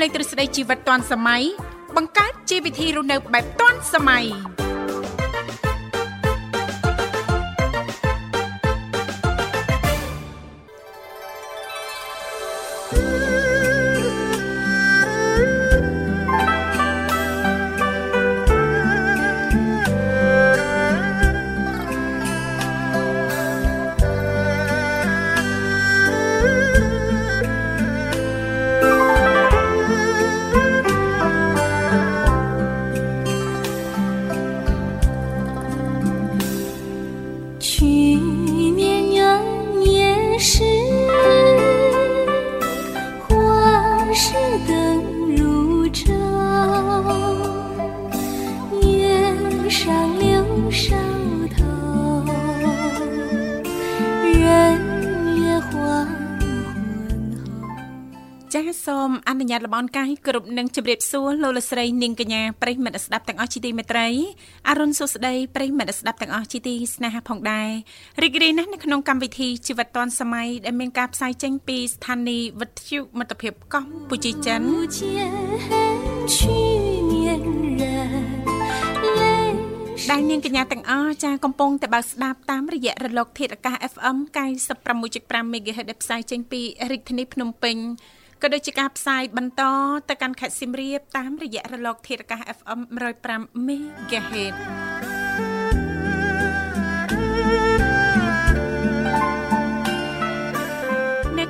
លេងទ្រឹស្ដីជីវិតទាន់សម័យបង្កើតជីវវិធីរស់នៅបែបទាន់សម័យ តលំអរកាយគ្រប់នឹងជម្រាបសួរលោកលស្រីនាងកញ្ញាប្រិយមិត្តស្ដាប់ទាំងអស់ជាទីមេត្រីអរុនសុស្ដីប្រិយមិត្តស្ដាប់ទាំងអស់ជាទីស្នេហាផងដែររីករាយណាស់នៅក្នុងកម្មវិធីជីវិតឌွန်សម័យដែលមានការផ្សាយចេញពីស្ថានីយ៍វិទ្យុមិត្តភាពកម្ពុជាចិនដែលនាងកញ្ញាទាំងអស់ចាកំពុងតែបើកស្ដាប់តាមរយៈរលកធាតុអាកាស FM 96.5 MHz ដែលផ្សាយចេញពីរាជធានីភ្នំពេញ ក៏ដូចជាការផ្សាយបន្តទៅកាន់ខេត្តសៀមរាបតាមរយៈរលកធាតុអាកាស FM 105 MHz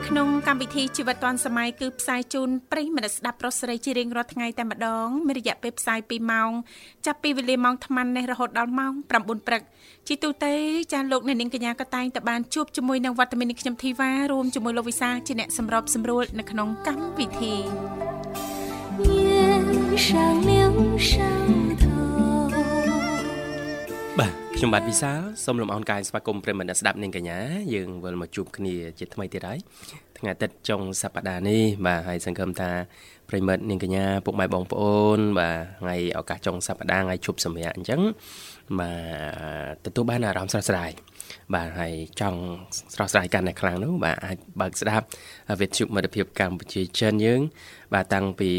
ក្នុងកម្មវិធីជីវិតឌွန်សម័យគឺផ្សាយជូនប្រិយមិត្តស្ដាប់ប្រុសស្រីជារៀងរាល់ថ្ងៃតែម្ដងមានរយៈពេលផ្សាយ2ម៉ោងចាប់ពីវេលាម៉ោង8នេះរហូតដល់ម៉ោង9ព្រឹកជីទូទៅចាស់លោកអ្នកនាងកញ្ញាក៏តែងតែបានជួបជាមួយនឹងវត្តមាននៃខ្ញុំធីវ៉ារួមជាមួយលោកវិសាជាអ្នកសម្របសម្រួលនៅក្នុងកម្មវិធីបាទខ្ញុំបាទវិសាលសូមលំអរកាយស្វាគមន៍ប្រិមត្តស្ដាប់នាងកញ្ញាយើងវិលមកជួបគ្នាជាថ្មីទៀតហើយ ថ្ងៃអាទិត្យចុងសប្តាហ៍នេះបាទហើយសង្ឃឹមថាប្រិមត្តនាងកញ្ញាពុកម៉ែបងប្អូន បាទថ្ងៃឱកាសចុងសប្តាហ៍ថ្ងៃជប់សម្រាប់អញ្ចឹងបាទទទួលបានអារម្មណ៍ស្រស់ស្រាយ បាទហើយចង់ស្រស់ស្រាយកាន់តែខ្លាំងនោះបាទអាចបើកស្ដាប់វិទ្យុមិត្តភាពកម្ពុជាចិនយើង បាទតាំងពី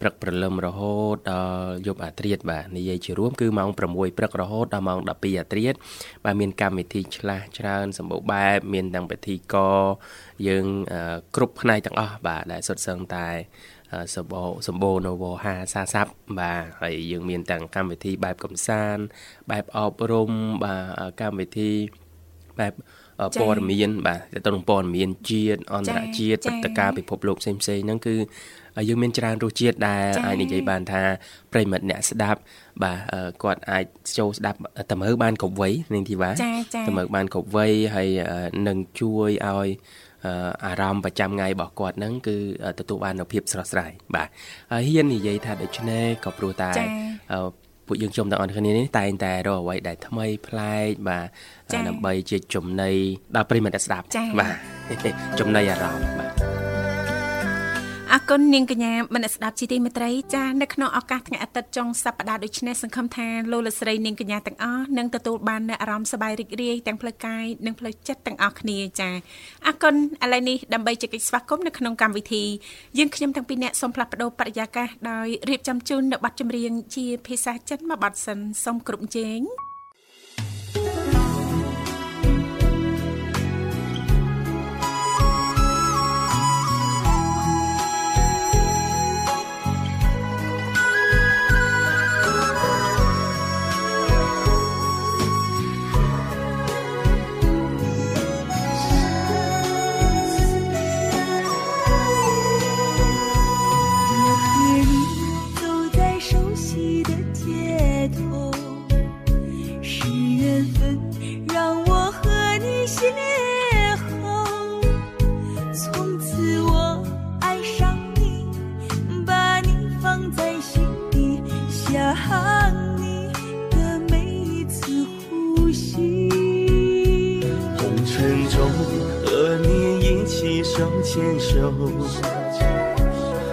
ព្រឹកព្រលឹមរហូតដល់យប់អាត្រៀតបាទនិយាយជារួមគឺម៉ោង6ព្រឹករហូតដល់ម៉ោង12អាត្រៀតបាទមានកម្មវិធីឆ្លាស់ច្រើនសម្បូរបែបមានទាំងពិធីករយើងគ្រប់ផ្នែកទាំងអស់បាទដែលសុទ្ធសឹងតែសម្បូរសម្បូរនៅវហាសាសាប់បាទហើយយើងមានទាំងកម្មវិធីបែបកំសាន្តបែបអប់រំបាទកម្មវិធី បែបព័ត៌មានបាទទៅនឹងព័ត៌មានជាតិអន្តរជាតិព្រឹត្តិការណ៍ពិភពលោកផ្សេងផ្សេងហ្នឹងគឺយើងមានច្រើនរសជាតិដែលអាចនិយាយបានថាប្រិមិត្តអ្នកស្ដាប់បាទគាត់អាចចូលស្ដាប់តើមើលបានគ្រប់វ័យនាងធីវ៉ាតើមើលបានគ្រប់វ័យហើយនឹងជួយឲ្យអារម្មណ៍ប្រចាំថ្ងៃរបស់គាត់ហ្នឹងគឺទទួលបាននូវភាពស្រស់ស្រាយបាទហើយហ៊ាននិយាយថាដូច្នេះក៏ព្រោះតែ ពួកយើងខ្ញុំទាំងអស់គ្នានេះតែងតែរកអ្វីដែលថ្មីប្លែកបាទដើម្បីជាចំណីដល់ប្រិមត្តស្ដាប់បាទចំណីអារម្មណ៍បាទ អរគុណនាងកញ្ញាមនស្ដាប់ជីទីមេត្រីចានៅក្នុងឱកាសថ្ងៃអាទិត្យចុងសប្តាហ៍ដូចនេះសង្ឃឹមថាលោកលស្រីនាងកញ្ញាទាំងអស់នឹងទទួលបាននូវអារម្មណ៍សប្បាយរីករាយទាំងផ្លូវកាយនិងផ្លូវចិត្តទាំងអស់គ្នាចាអរគុណឥឡូវនេះដើម្បីជែកស្វាគមន៍នៅក្នុងកម្មវិធីយើងខ្ញុំទាំងពីរនាក់សូមផ្លាស់ប្ដូរបរិយាកាសដោយរៀបចំជូននៅប័ណ្ណចម្រៀងជាភាសាចិនមួយប័ណ្ណសិនសូមគ្រប់ជេង 牵手，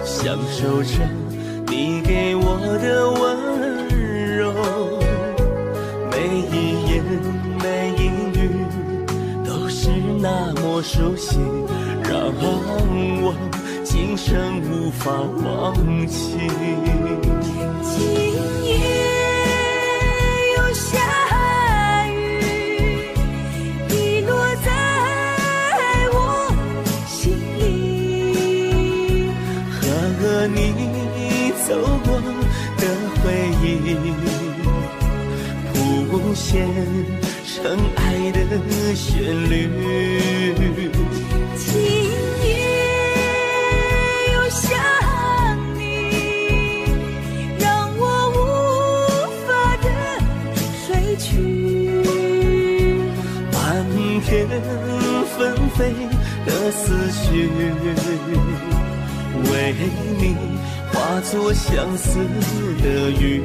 享受着你给我的温柔，每一言每一语都是那么熟悉，让我今生无法忘记。成爱的旋律。今夜又想你，让我无法的睡去。漫天纷飞的思绪，为你化作相思的雨。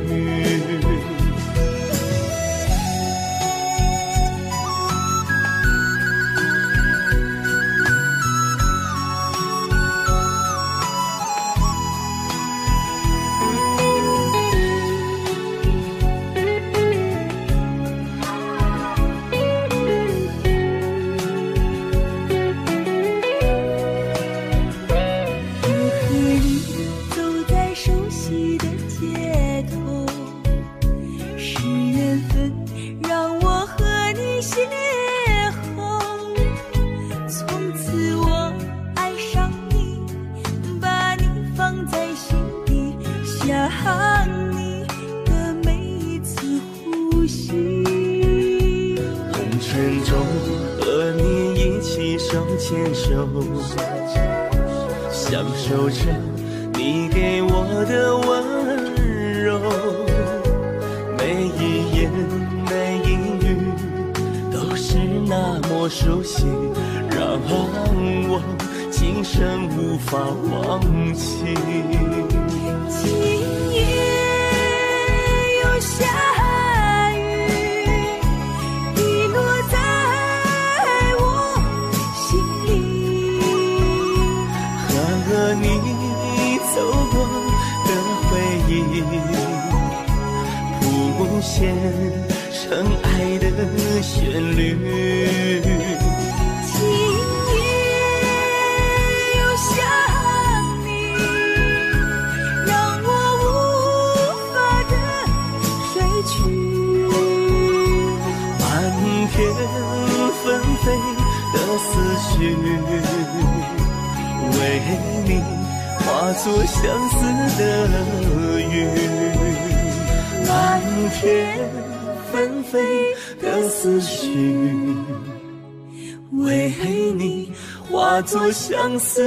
化作相思的雨。漫天纷飞的思绪，为你化作相思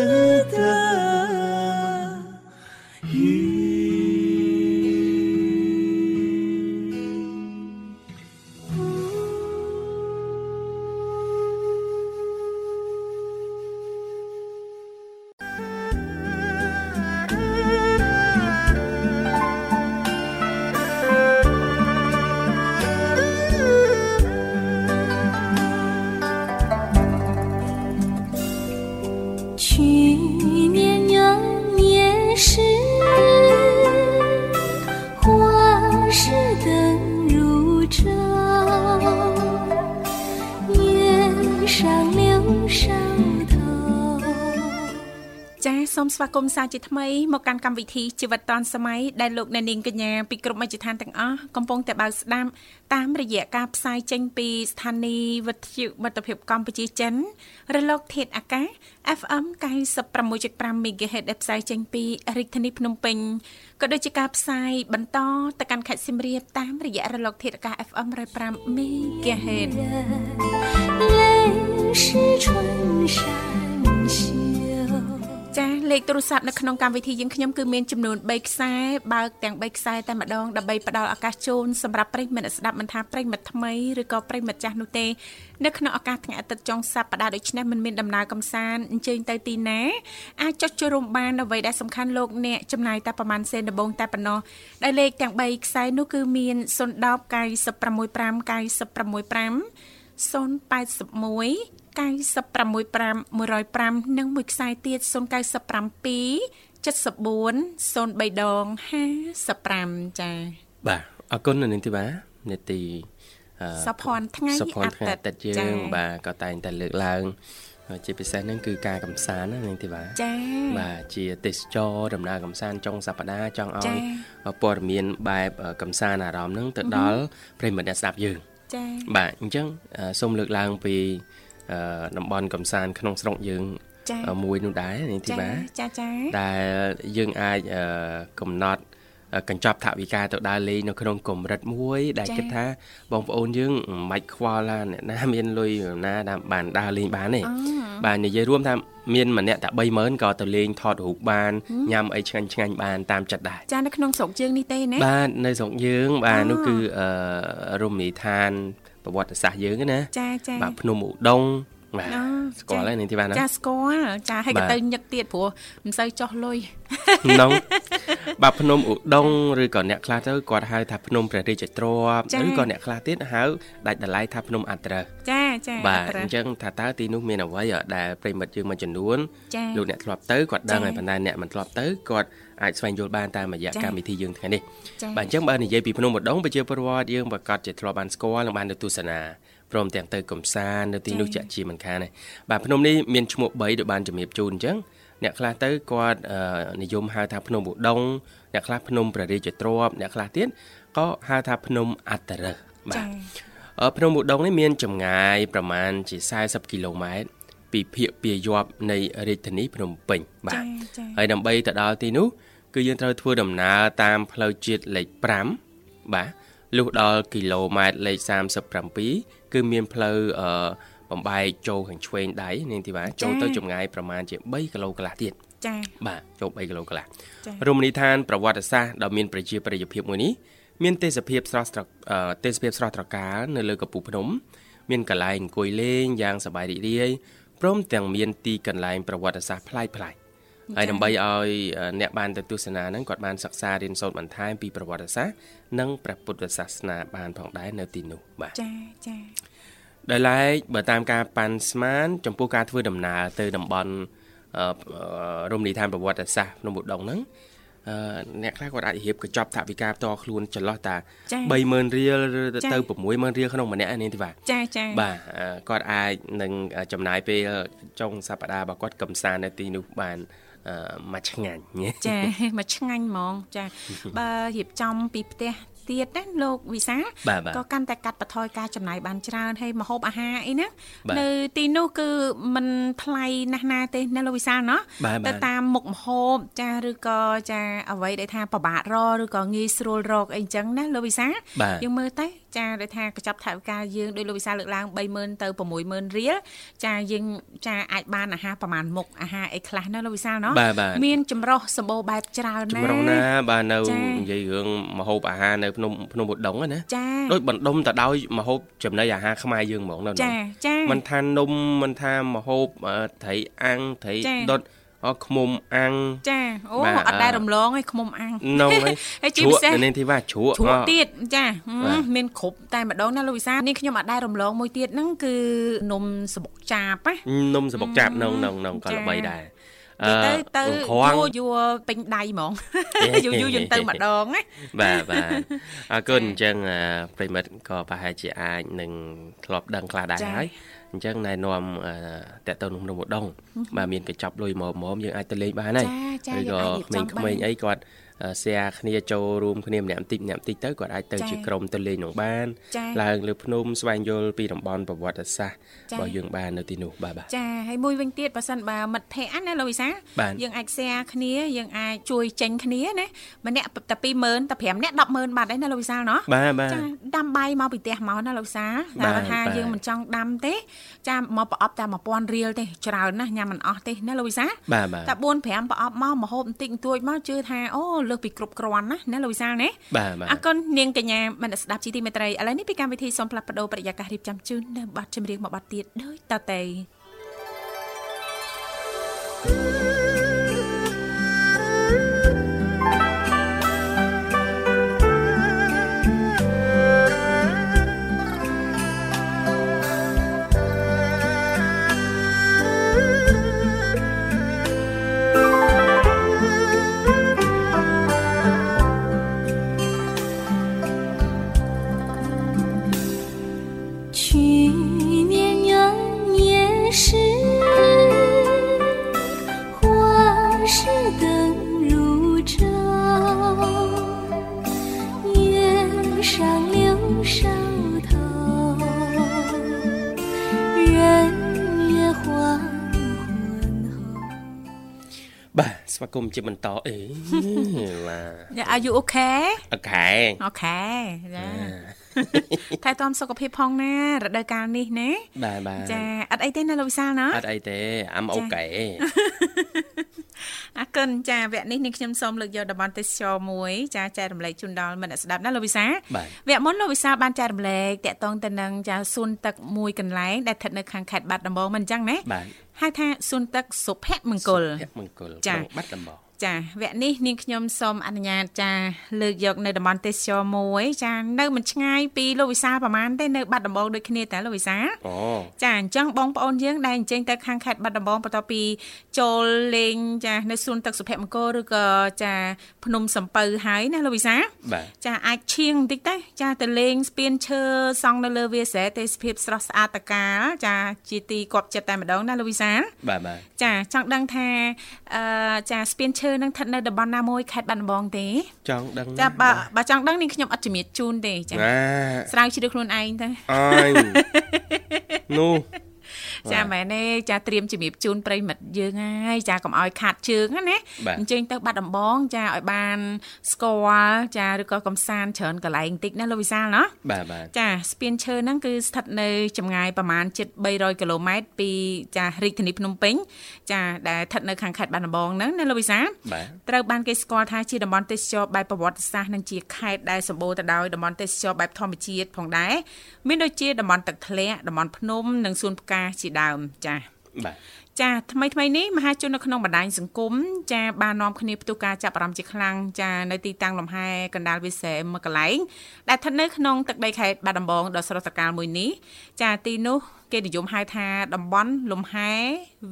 的 ចាសសូមស្វាគមន៍សាជាថ្មីមកកាន់កម្មវិធីជីវិតឌွန်សម័យដែលលោកអ្នកនាងកញ្ញាពីគ្រប់មជ្ឈដ្ឋានទាំងអស់កំពុងតែបើកស្ដាប់តាមរយៈការផ្សាយចេញពីស្ថានីយ៍វិទ្យុមិត្តភាពកម្ពុជាចិន រលកធាតុអាកាស FM 96.5 MHz ដែលផ្សាយចេញពីរាជធានីភ្នំពេញក៏ដូចជាការផ្សាយបន្តទៅកាន់ខេត្តសៀមរាបតាមរយៈរលកធាតុអាកាស FM 105 MHz 泪是春山秀。 ចាស់ លេខទូរស័ព្ទនៅក្នុងកម្មវិធីយើងខ្ញុំគឺមានចំនួន3ខ្សែបើកទាំង3ខ្សែតែម្ដងដើម្បីផ្ដល់ឱកាសជូនសម្រាប់ប្រិយមិត្តស្ដាប់មិនថាប្រិយមិត្តថ្មីឬក៏ប្រិយមិត្តចាស់នោះទេនៅក្នុងឱកាសថ្ងៃអាទិត្យចុងសប្ដាហ៍ដូចនេះមិនមានដំណើរកំសាន្តអញ្ជើញទៅទីណាអាចចុចចូលរួមបានអ្វីដែលសំខាន់លោកអ្នកចំណាយតែប្រហែលសេនដំបងតែប៉ុណ្ណោះដែលលេខទាំង3ខ្សែនោះគឺមាន010 965 965 081 965 105និងមួយខ្សែទៀត097 74 03ដង55ចា៎បាទអរគុណនៅនឹងទីបានេតិអឺសុភ័ណ្ឌថ្ងៃសុភ័ណ្ឌថ្ងៃអាអាទិទិត្ត្យយចា៎យើងបាទក៏តែងតែលើកឡើងអជាពិសេសហ្នឹងគឺការកំសាន្តណានាងធីវ៉ាចាបាទជាទេសចរដំណើរកំសាន្តចុងសប្តាហ៍ចង់ឲ្យចាព័ត៌មានបែបកំសាន្តអារម្មណ៍ហ្នឹងទៅដល់ប្រិយមិត្តអ្នកស្ដាប់យើងចាបាទអញ្ចឹងអឺសូមលើកឡើងពីអឺ តំបន់កំសាន្តក្នុងស្រុកយើងចាអឺមួយនោះដែរនាងធីចាវ៉ាចាចាដែលយើងអាចអឺកំណត់អឺកញ្ចប់ថវិកាទៅដើរលេងនៅក្នុងកម្រិតមួយ ដែលចា៎គិតថាបងប្អូនយើងមិនបាច់ខ្វល់ថាអ្នកណាមានលុយណាដែលបានដើរលេងបានទេអឺបាទនិយាយរួមថាមានម្នាក់តែ30000ក៏ទៅលេងថតរូបបានញ៉ាំអីឆ្ងាញ់ឆ្ងាញ់បានតាមចិត្តដែរចានៅក្នុងស្រុកយើងនេះទេណាបាទនៅស្រុកយើងបាទអូនោះគឺអឺរមណីយដ្ឋាន ប្រវត្តិសាស្ត្រយើងណាចាចាបាទភ្នំឧដុង្គបាទអូស្គាល់ហើយនាងធីវ៉ាណាចាស្គាល់ចាឲ្យបាក៏ទទៅញឹកទៀតព្រោះមិនសូវចោះលុយក្នុងបាទភ្នំឧដុង្គឬក៏អ្នកខ្លះទៅគាត់ហៅថាភ្នំព្រះរាជទ្រព្យចា៎ឬក៏អ្នកខ្លះទៀតហៅដាច់ដライថាភ្នំអត្រឹសចាចាបាទអត្រឹសអញ្ចឹងថាតើទីនោះមានអ្វីដែលប្រិមិត្តយើងមួយចំនួនចាលោកអ្នកធ្លាប់ទៅគាត់ដឹងចា៎ហើយប៉ុន្តែអ្នកមិនធ្លាប់ទៅគាត់ អាចស្វែងយល់បានតាមរយៈចា៎កម្មវិធីយើងថ្ងៃនេះចាបាទអញ្ចឹងបើនិយាយពីភ្នំឧដុង្គប្រជាពលរដ្ឋយើងប្រកាសជាធ្លាប់បានស្គាល់និងបានទៅទស្សនាព្រមទាំងទៅកំសាន្តនៅទីនោះចា៎ជាក់ជាមិនខានដែរបាទភ្នំនេះមានឈ្មោះ3ដូចបានជំរាបជូនអញ្ចឹងអ្នកខ្លះទៅគាត់អឺនិយមហៅថាភ្នំឧដុង្គអ្នកខ្លះភ្នំព្រះរាជទ្រព្យអ្នកខ្លះទៀតក៏ហៅថាភ្នំអត្តរឹសបាចាទអឺភ្នំឧដុង្គនេះមានចម្ងាយប្រមាណជា40គីឡូម៉ែត្រពីភាគពាយ័ព្យនៃរាជធានីភ្នំពេញបាទចាចាហើយដើម្បីទៅដល់ទីនោះ គឺយើងត្រូវធ្វើដំណើរតាមផ្លូវជាតិលេខ5បាទលុះដល់គីឡូម៉ែត្រលេខ37គឺមានផ្លូវអឺបំបែកចូលខាងឆ្វេងដៃនាងធីវ៉ាចូលទៅចម្ងាយប្រមាណជា3គីឡូកន្លះទៀតចាបាទចូល3គីឡូកន្លះចារមណីយដ្ឋានប្រវត្តិសាស្ត្រដ៏មានប្រជាប្រិយភាពមួយនេះមានទេសភាពស្រស់ស្រអឺទេសភាពស្រស់ត្រកាលនៅលើកំពូលភ្នំ មានកន្លែងអង្គុយលេងយ៉ាងសប្បាយរីករាយព្រមទាំងមានទីកន្លែងប្រវត្តិសាស្ត្រប្លែកប្លែកៗ ហើយដើម្បីឲ្យអ្នកបានទៅទស្សនាហ្នឹងគាត់បានសិក្សារៀនសូត្របន្ថែមពីប្រវត្តិសាស្ត្រនិងព្រះពុទ្ធសាសនាបានផងដែរនៅទីនោះបាទចាចាដោយឡែកបើតាមការប៉ាន់ស្មាន ចំពោះការធ្វើដំណើរទៅតំបន់អឺអឺរមណីយដ្ឋានប្រវត្តិសាស្ត្រភ្នំឧដុង្គហ្នឹងអឺអ្នកខ្លះគាត់អាចរៀបកញ្ចប់ថវិកាផ្ទាល់ខ្លួនចន្លោះតាចា30000រៀលឬចាទៅ60000រៀលក្នុងម្នាក់នេះទេបាទចាចាបាទអឺគាត់អាចនឹងចំណាយពេលចុងសប្តាហ៍របស់គាត់កំសាន្តនៅទីនោះបានអឺ មួយឆ្ងាញ់ញ៉េចាមកឆ្ងាញ់ហ្មងចាបើរៀបចំពីផ្ទះ ទៀតណាលោកវិសាលបាទបាទក៏កាន់តែកាត់បន្ថយការចំណាយបានច្រើនហើយម្ហូបអាហារអីណាបាទនៅទីនោះគឺมันថ្លៃណាស់ណាទេណាលោកវិសាលណោះបាទបាទទៅតាមមុខម្ហូបចាឬក៏ចាអ្វីដែលថាប្របាករកឬក៏ងាយស្រួលរកអីចឹងណាលោកវិសាលបាទយើងមើលទៅចាដែលថាកញ្ចប់ថវិកាយើងដោយលោកវិសាលលើកឡើង30000ទៅ60000រៀលចាយើងចាអាចបានអាហារប្រហែលមុខអាហារអីខ្លះណាលោកវិសាលណោះបាទបាទមានចម្រោះសម្បូរបែបច្រើនណាស់ចម្រុងណាបាទនៅចានិយាយរឿងមហូបអាហារនៅភ្នំភ្នំឧដុង្គហ្នឹងណាចាដូចបណ្ដុំទៅដោយមហូបចំណីអាហារខ្មែរយើងហ្មងនៅនោះចាចាមិនថានំមិនថាមហូបអឺត្រីអាំងត្រីចាដុតអឃ្មុំអាំងចាអូបាទអត់ដែលរំលងឯងខ្មុំអាំងនៅហើយហើយជាជ្រពិក់សេសនៅនាងធីវ៉ាជ្រក់ជ្រក់អទៀតចាហឹមបាទមានគ្រប់តែម្ដងណាលោកវិសាលនេះខ្ញុំអត់ដែលរំលងមួយទៀតហ្នឹងគឺនំសបុកចាបណានំសបុកចាបនៅនៅនៅក៏ចាល្បីដែរនិយាយ ទៅទៅអឺគ្រាន់យួរយួរពេញដៃហ្មងយូរយូរយូរទៅម្ដងណាបាទបាទអរគុណចា៎អញ្ចឹងអឺប្រិមិត្តក៏ប្រហែលជាអាចនឹងធ្លាប់ដឹងខ្លះដែរចា៎ហើយអញ្ចឹងណែនាំអឺតេតទៅក្នុងនំឧដុង្គបាទមានកញ្ចប់លុយមកមកយើងអាចទៅលេងបានហើយចាចាឬយើងក៏អាចរៀបក្មេចំងបានៗអីគាត់អឺ share គ្នាចូលរួមគ្នាម្នាក់បន្តិចម្នាក់បន្តិចទៅគាត់អាចទៅចា៎ជាក្រុមទៅលេងក្នុងបានចាឡើងលើភ្នំស្វែងយល់ពីតំបន់ប្រវត្តិសាស្ត្រចា៎របស់យើងបាននៅទីនោះបាទបាទចាហើយមួយវិញទៀតបើសិនបើមិត្តភ័ក្តិណាលោកវិសាបាទយើងអាច share គ្នាយើងអាចជួយចេញគ្នាណាម្នាក់តែ20000តែ5នាក់100,000បាត់ឯណាលោកវិសាលណោះបាទបាទចាដាំបាយមកពីផ្ទះមកណាលោកវិសាបាតែទថាបាទយើងមិនចង់ដាំទេចាមកប្រអប់តែ1000រៀលទេច្រើនណាស់ញ៉ាំមិនអស់ទេណាលោកវិសាបាទបាទតែ4 5ប្រអប់មកម្ហូបបន្តិចបន្តួចមកជឿថាអូលើសពីគ្រប់គ្រាន់ណាណាលោកវិសាលណាបាទបាទអរគុណនាងកញ្ញាមនស្សស្ដាប់ជីទីមេត្រីឥឡូវនេះពីកម្មវិធីសូមផ្លាស់ប្ដូរប្រយាកររៀបចំជូននៅប័ណ្ណចម្រៀងមួយប័ណ្ណទៀតដូចតទៅ ស្វាគមន៍ជាបន្តអេបាទ Are you okay អូខេអូខេចាថែទាំសុខភាពផងណារដូវកាលនេះណាបាទបាទចាអត់អីទេណាលោកវិសាលណាអត់អីទេអាំ okayអរគុណចាវគ្គនេះនាងខ្ញុំសូមលើកយកតំបន់ទេសចរមួយចាចែករំលែកជូនដល់មិត្តអ្នកស្ដាប់ណាលោកវិសាលបាទវគ្គមុនលោកវិសាលបានចែករំលែកតកតងទៅនឹងចាសួនទឹកមួយកន្លែងដែលស្ថិតនៅខាងខេត្តបាត់ដំបងមិនអញ្ចឹងណាបាទ ហៅថាសួនទឹកសុភមង្គលភមង្គលចាក្នុងបាត់ដំបង ចាវគ្គនេះនាងខ្ញុំសូមអនុញ្ញាតចាលើកយកនៅតំបន់ទេសចរមួយចានៅមិនឆ្ងាយពីលោកវិសាលប្រហែលទេនៅបាត់ដំបងដូចគ្នាតែលោកវិសាលអូចាអញ្ចឹងបងប្អូនយើងដែលអញ្ជើញទៅខាងខេត្តបាត់ដំបងបន្ទាប់ពីចូលលេងចានៅសួនទឹកសុភមង្គលឬក៏ចាភ្នំសំពៅហើយណាលោកវិសាលបាទចាអាចឈៀងបន្តិចទៅចាទៅលេងស្ពានឈើសង់នៅលើវាលស្រែទេសភាពស្រស់ស្អាតតកាលចាជាទីគប់ចិត្តតែម្ដងណាលោកវិសាលបាទបាទចាចង់ដឹងថាអឺចាស្ពានឈើនឹងស្ថិតនៅតំបន់ណាមួយខេត្តបាត់ដំបងទេចង់ដឹងចាបើបើចង់ដឹងនេះខ្ញុំអត់ជំរាបជូនទេចាណាស្រាវជ្រាវខ្លួនឯងទៅអើយនោះ ចាមែនទេចាត្រៀមជំរាបជូនប្រិមិត្តយើងហើយចាកុំឲ្យខាតជើងណាណាបាទអញ្ជើញទៅបាត់ដំបង ចាឲ្យបានស្គាល់ចាឬក៏កំសាន្តច្រើនកន្លែងបន្តិចណាលោកវិសាលណាបាទបាទចាស្ពានឈើហ្នឹងគឺស្ថិតនៅចម្ងាយប្រមាណជិត300គីឡូម៉ែត្រពីចារាជធានីភ្នំពេញចាដែលស្ថិតនៅខាងខេត្តបាត់ដំបងហ្នឹងណាលោកវិសាលបាទត្រូវបានគេស្គាល់ថាជាតំបន់ទេសចរបែបប្រវត្តិសាស្ត្រនិងជាខេត្តដែលសម្បូរទៅដោយតំបន់ទេសចរបែបធម្មជាតិផងដែរមានដូចជាតំបន់ទឹកធ្លាក់តំបន់ភ្នំនិងសួនផ្កាជាដើមចា៎បាទចាថ្មីថ្មីនេះមហាជននៅក្នុងបណ្ដាញសង្គមចាបាននាំគ្នាផ្ទុះការចាប់អារម្មណ៍ជាខ្លាំងចានៅទីតាំងលំហែកណ្ដាលវិស័យមួយកន្លែងដែលស្ថិតនៅក្នុងទឹកដីខេត្តបាត់ដំបងដ៏ស្រស់ត្រកាលមួយនេះចាទីនោះគេនិយមហៅថាតំបន់លំហែ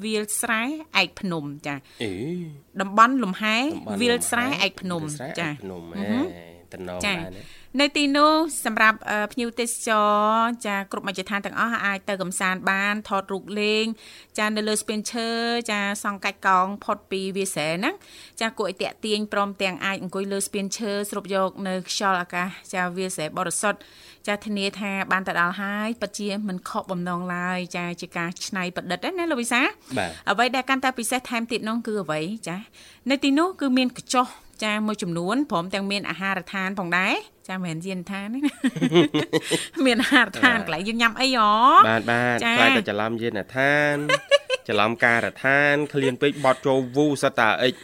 វាលស្រែឯកភ្នំចាអេតំបន់លំហែតំបន់វាលស្រែឯកភ្នំវាលស្រែចាឯកភ្នំអេតំណងចាដែរណា នៅទីនោះសម្រាប់អឺភ្ញៀវទេសចរចាគ្រប់មជ្ឈដ្ឋានទាំងអស់អាចទៅកំសាន្តបានថតរូបលេង ចានៅលើស្ពានឈើចាសង់កាច់កោងផុតពីវាលស្រែហ្នឹងចាគួរឲ្យតាក់ទាញព្រមទាំងអាចអង្គុយលើស្ពានឈើស្រូបយកនៅខ្យល់អាកាសចាវាលស្រែបរិសុទ្ធចាធានាថាបានទៅដល់ហើយពិតជាមិនខកបំណងឡើយចាជាការច្នៃប្រឌិតណាលោកវិសាបាទអ្វីដែលកាន់តែពិសេសថែមទៀតនោះគឺអ្វីចានៅទីនោះគឺមានកញ្ចុះ ចាមួយចំនួនព្រមទាំងមានអាហារដ្ឋានផងដែរចាមិនមែនយានដ្ឋានទេណាមានអាហារដ្ឋានកន្លែងយើងញ៉ាំអីហ៎បាទបាទចាខ្លាចតែច្រឡំយានដ្ឋាន ច្រឡំការដ្ឋានឃ្លានពេកបត់ចូលវូសតតាអិច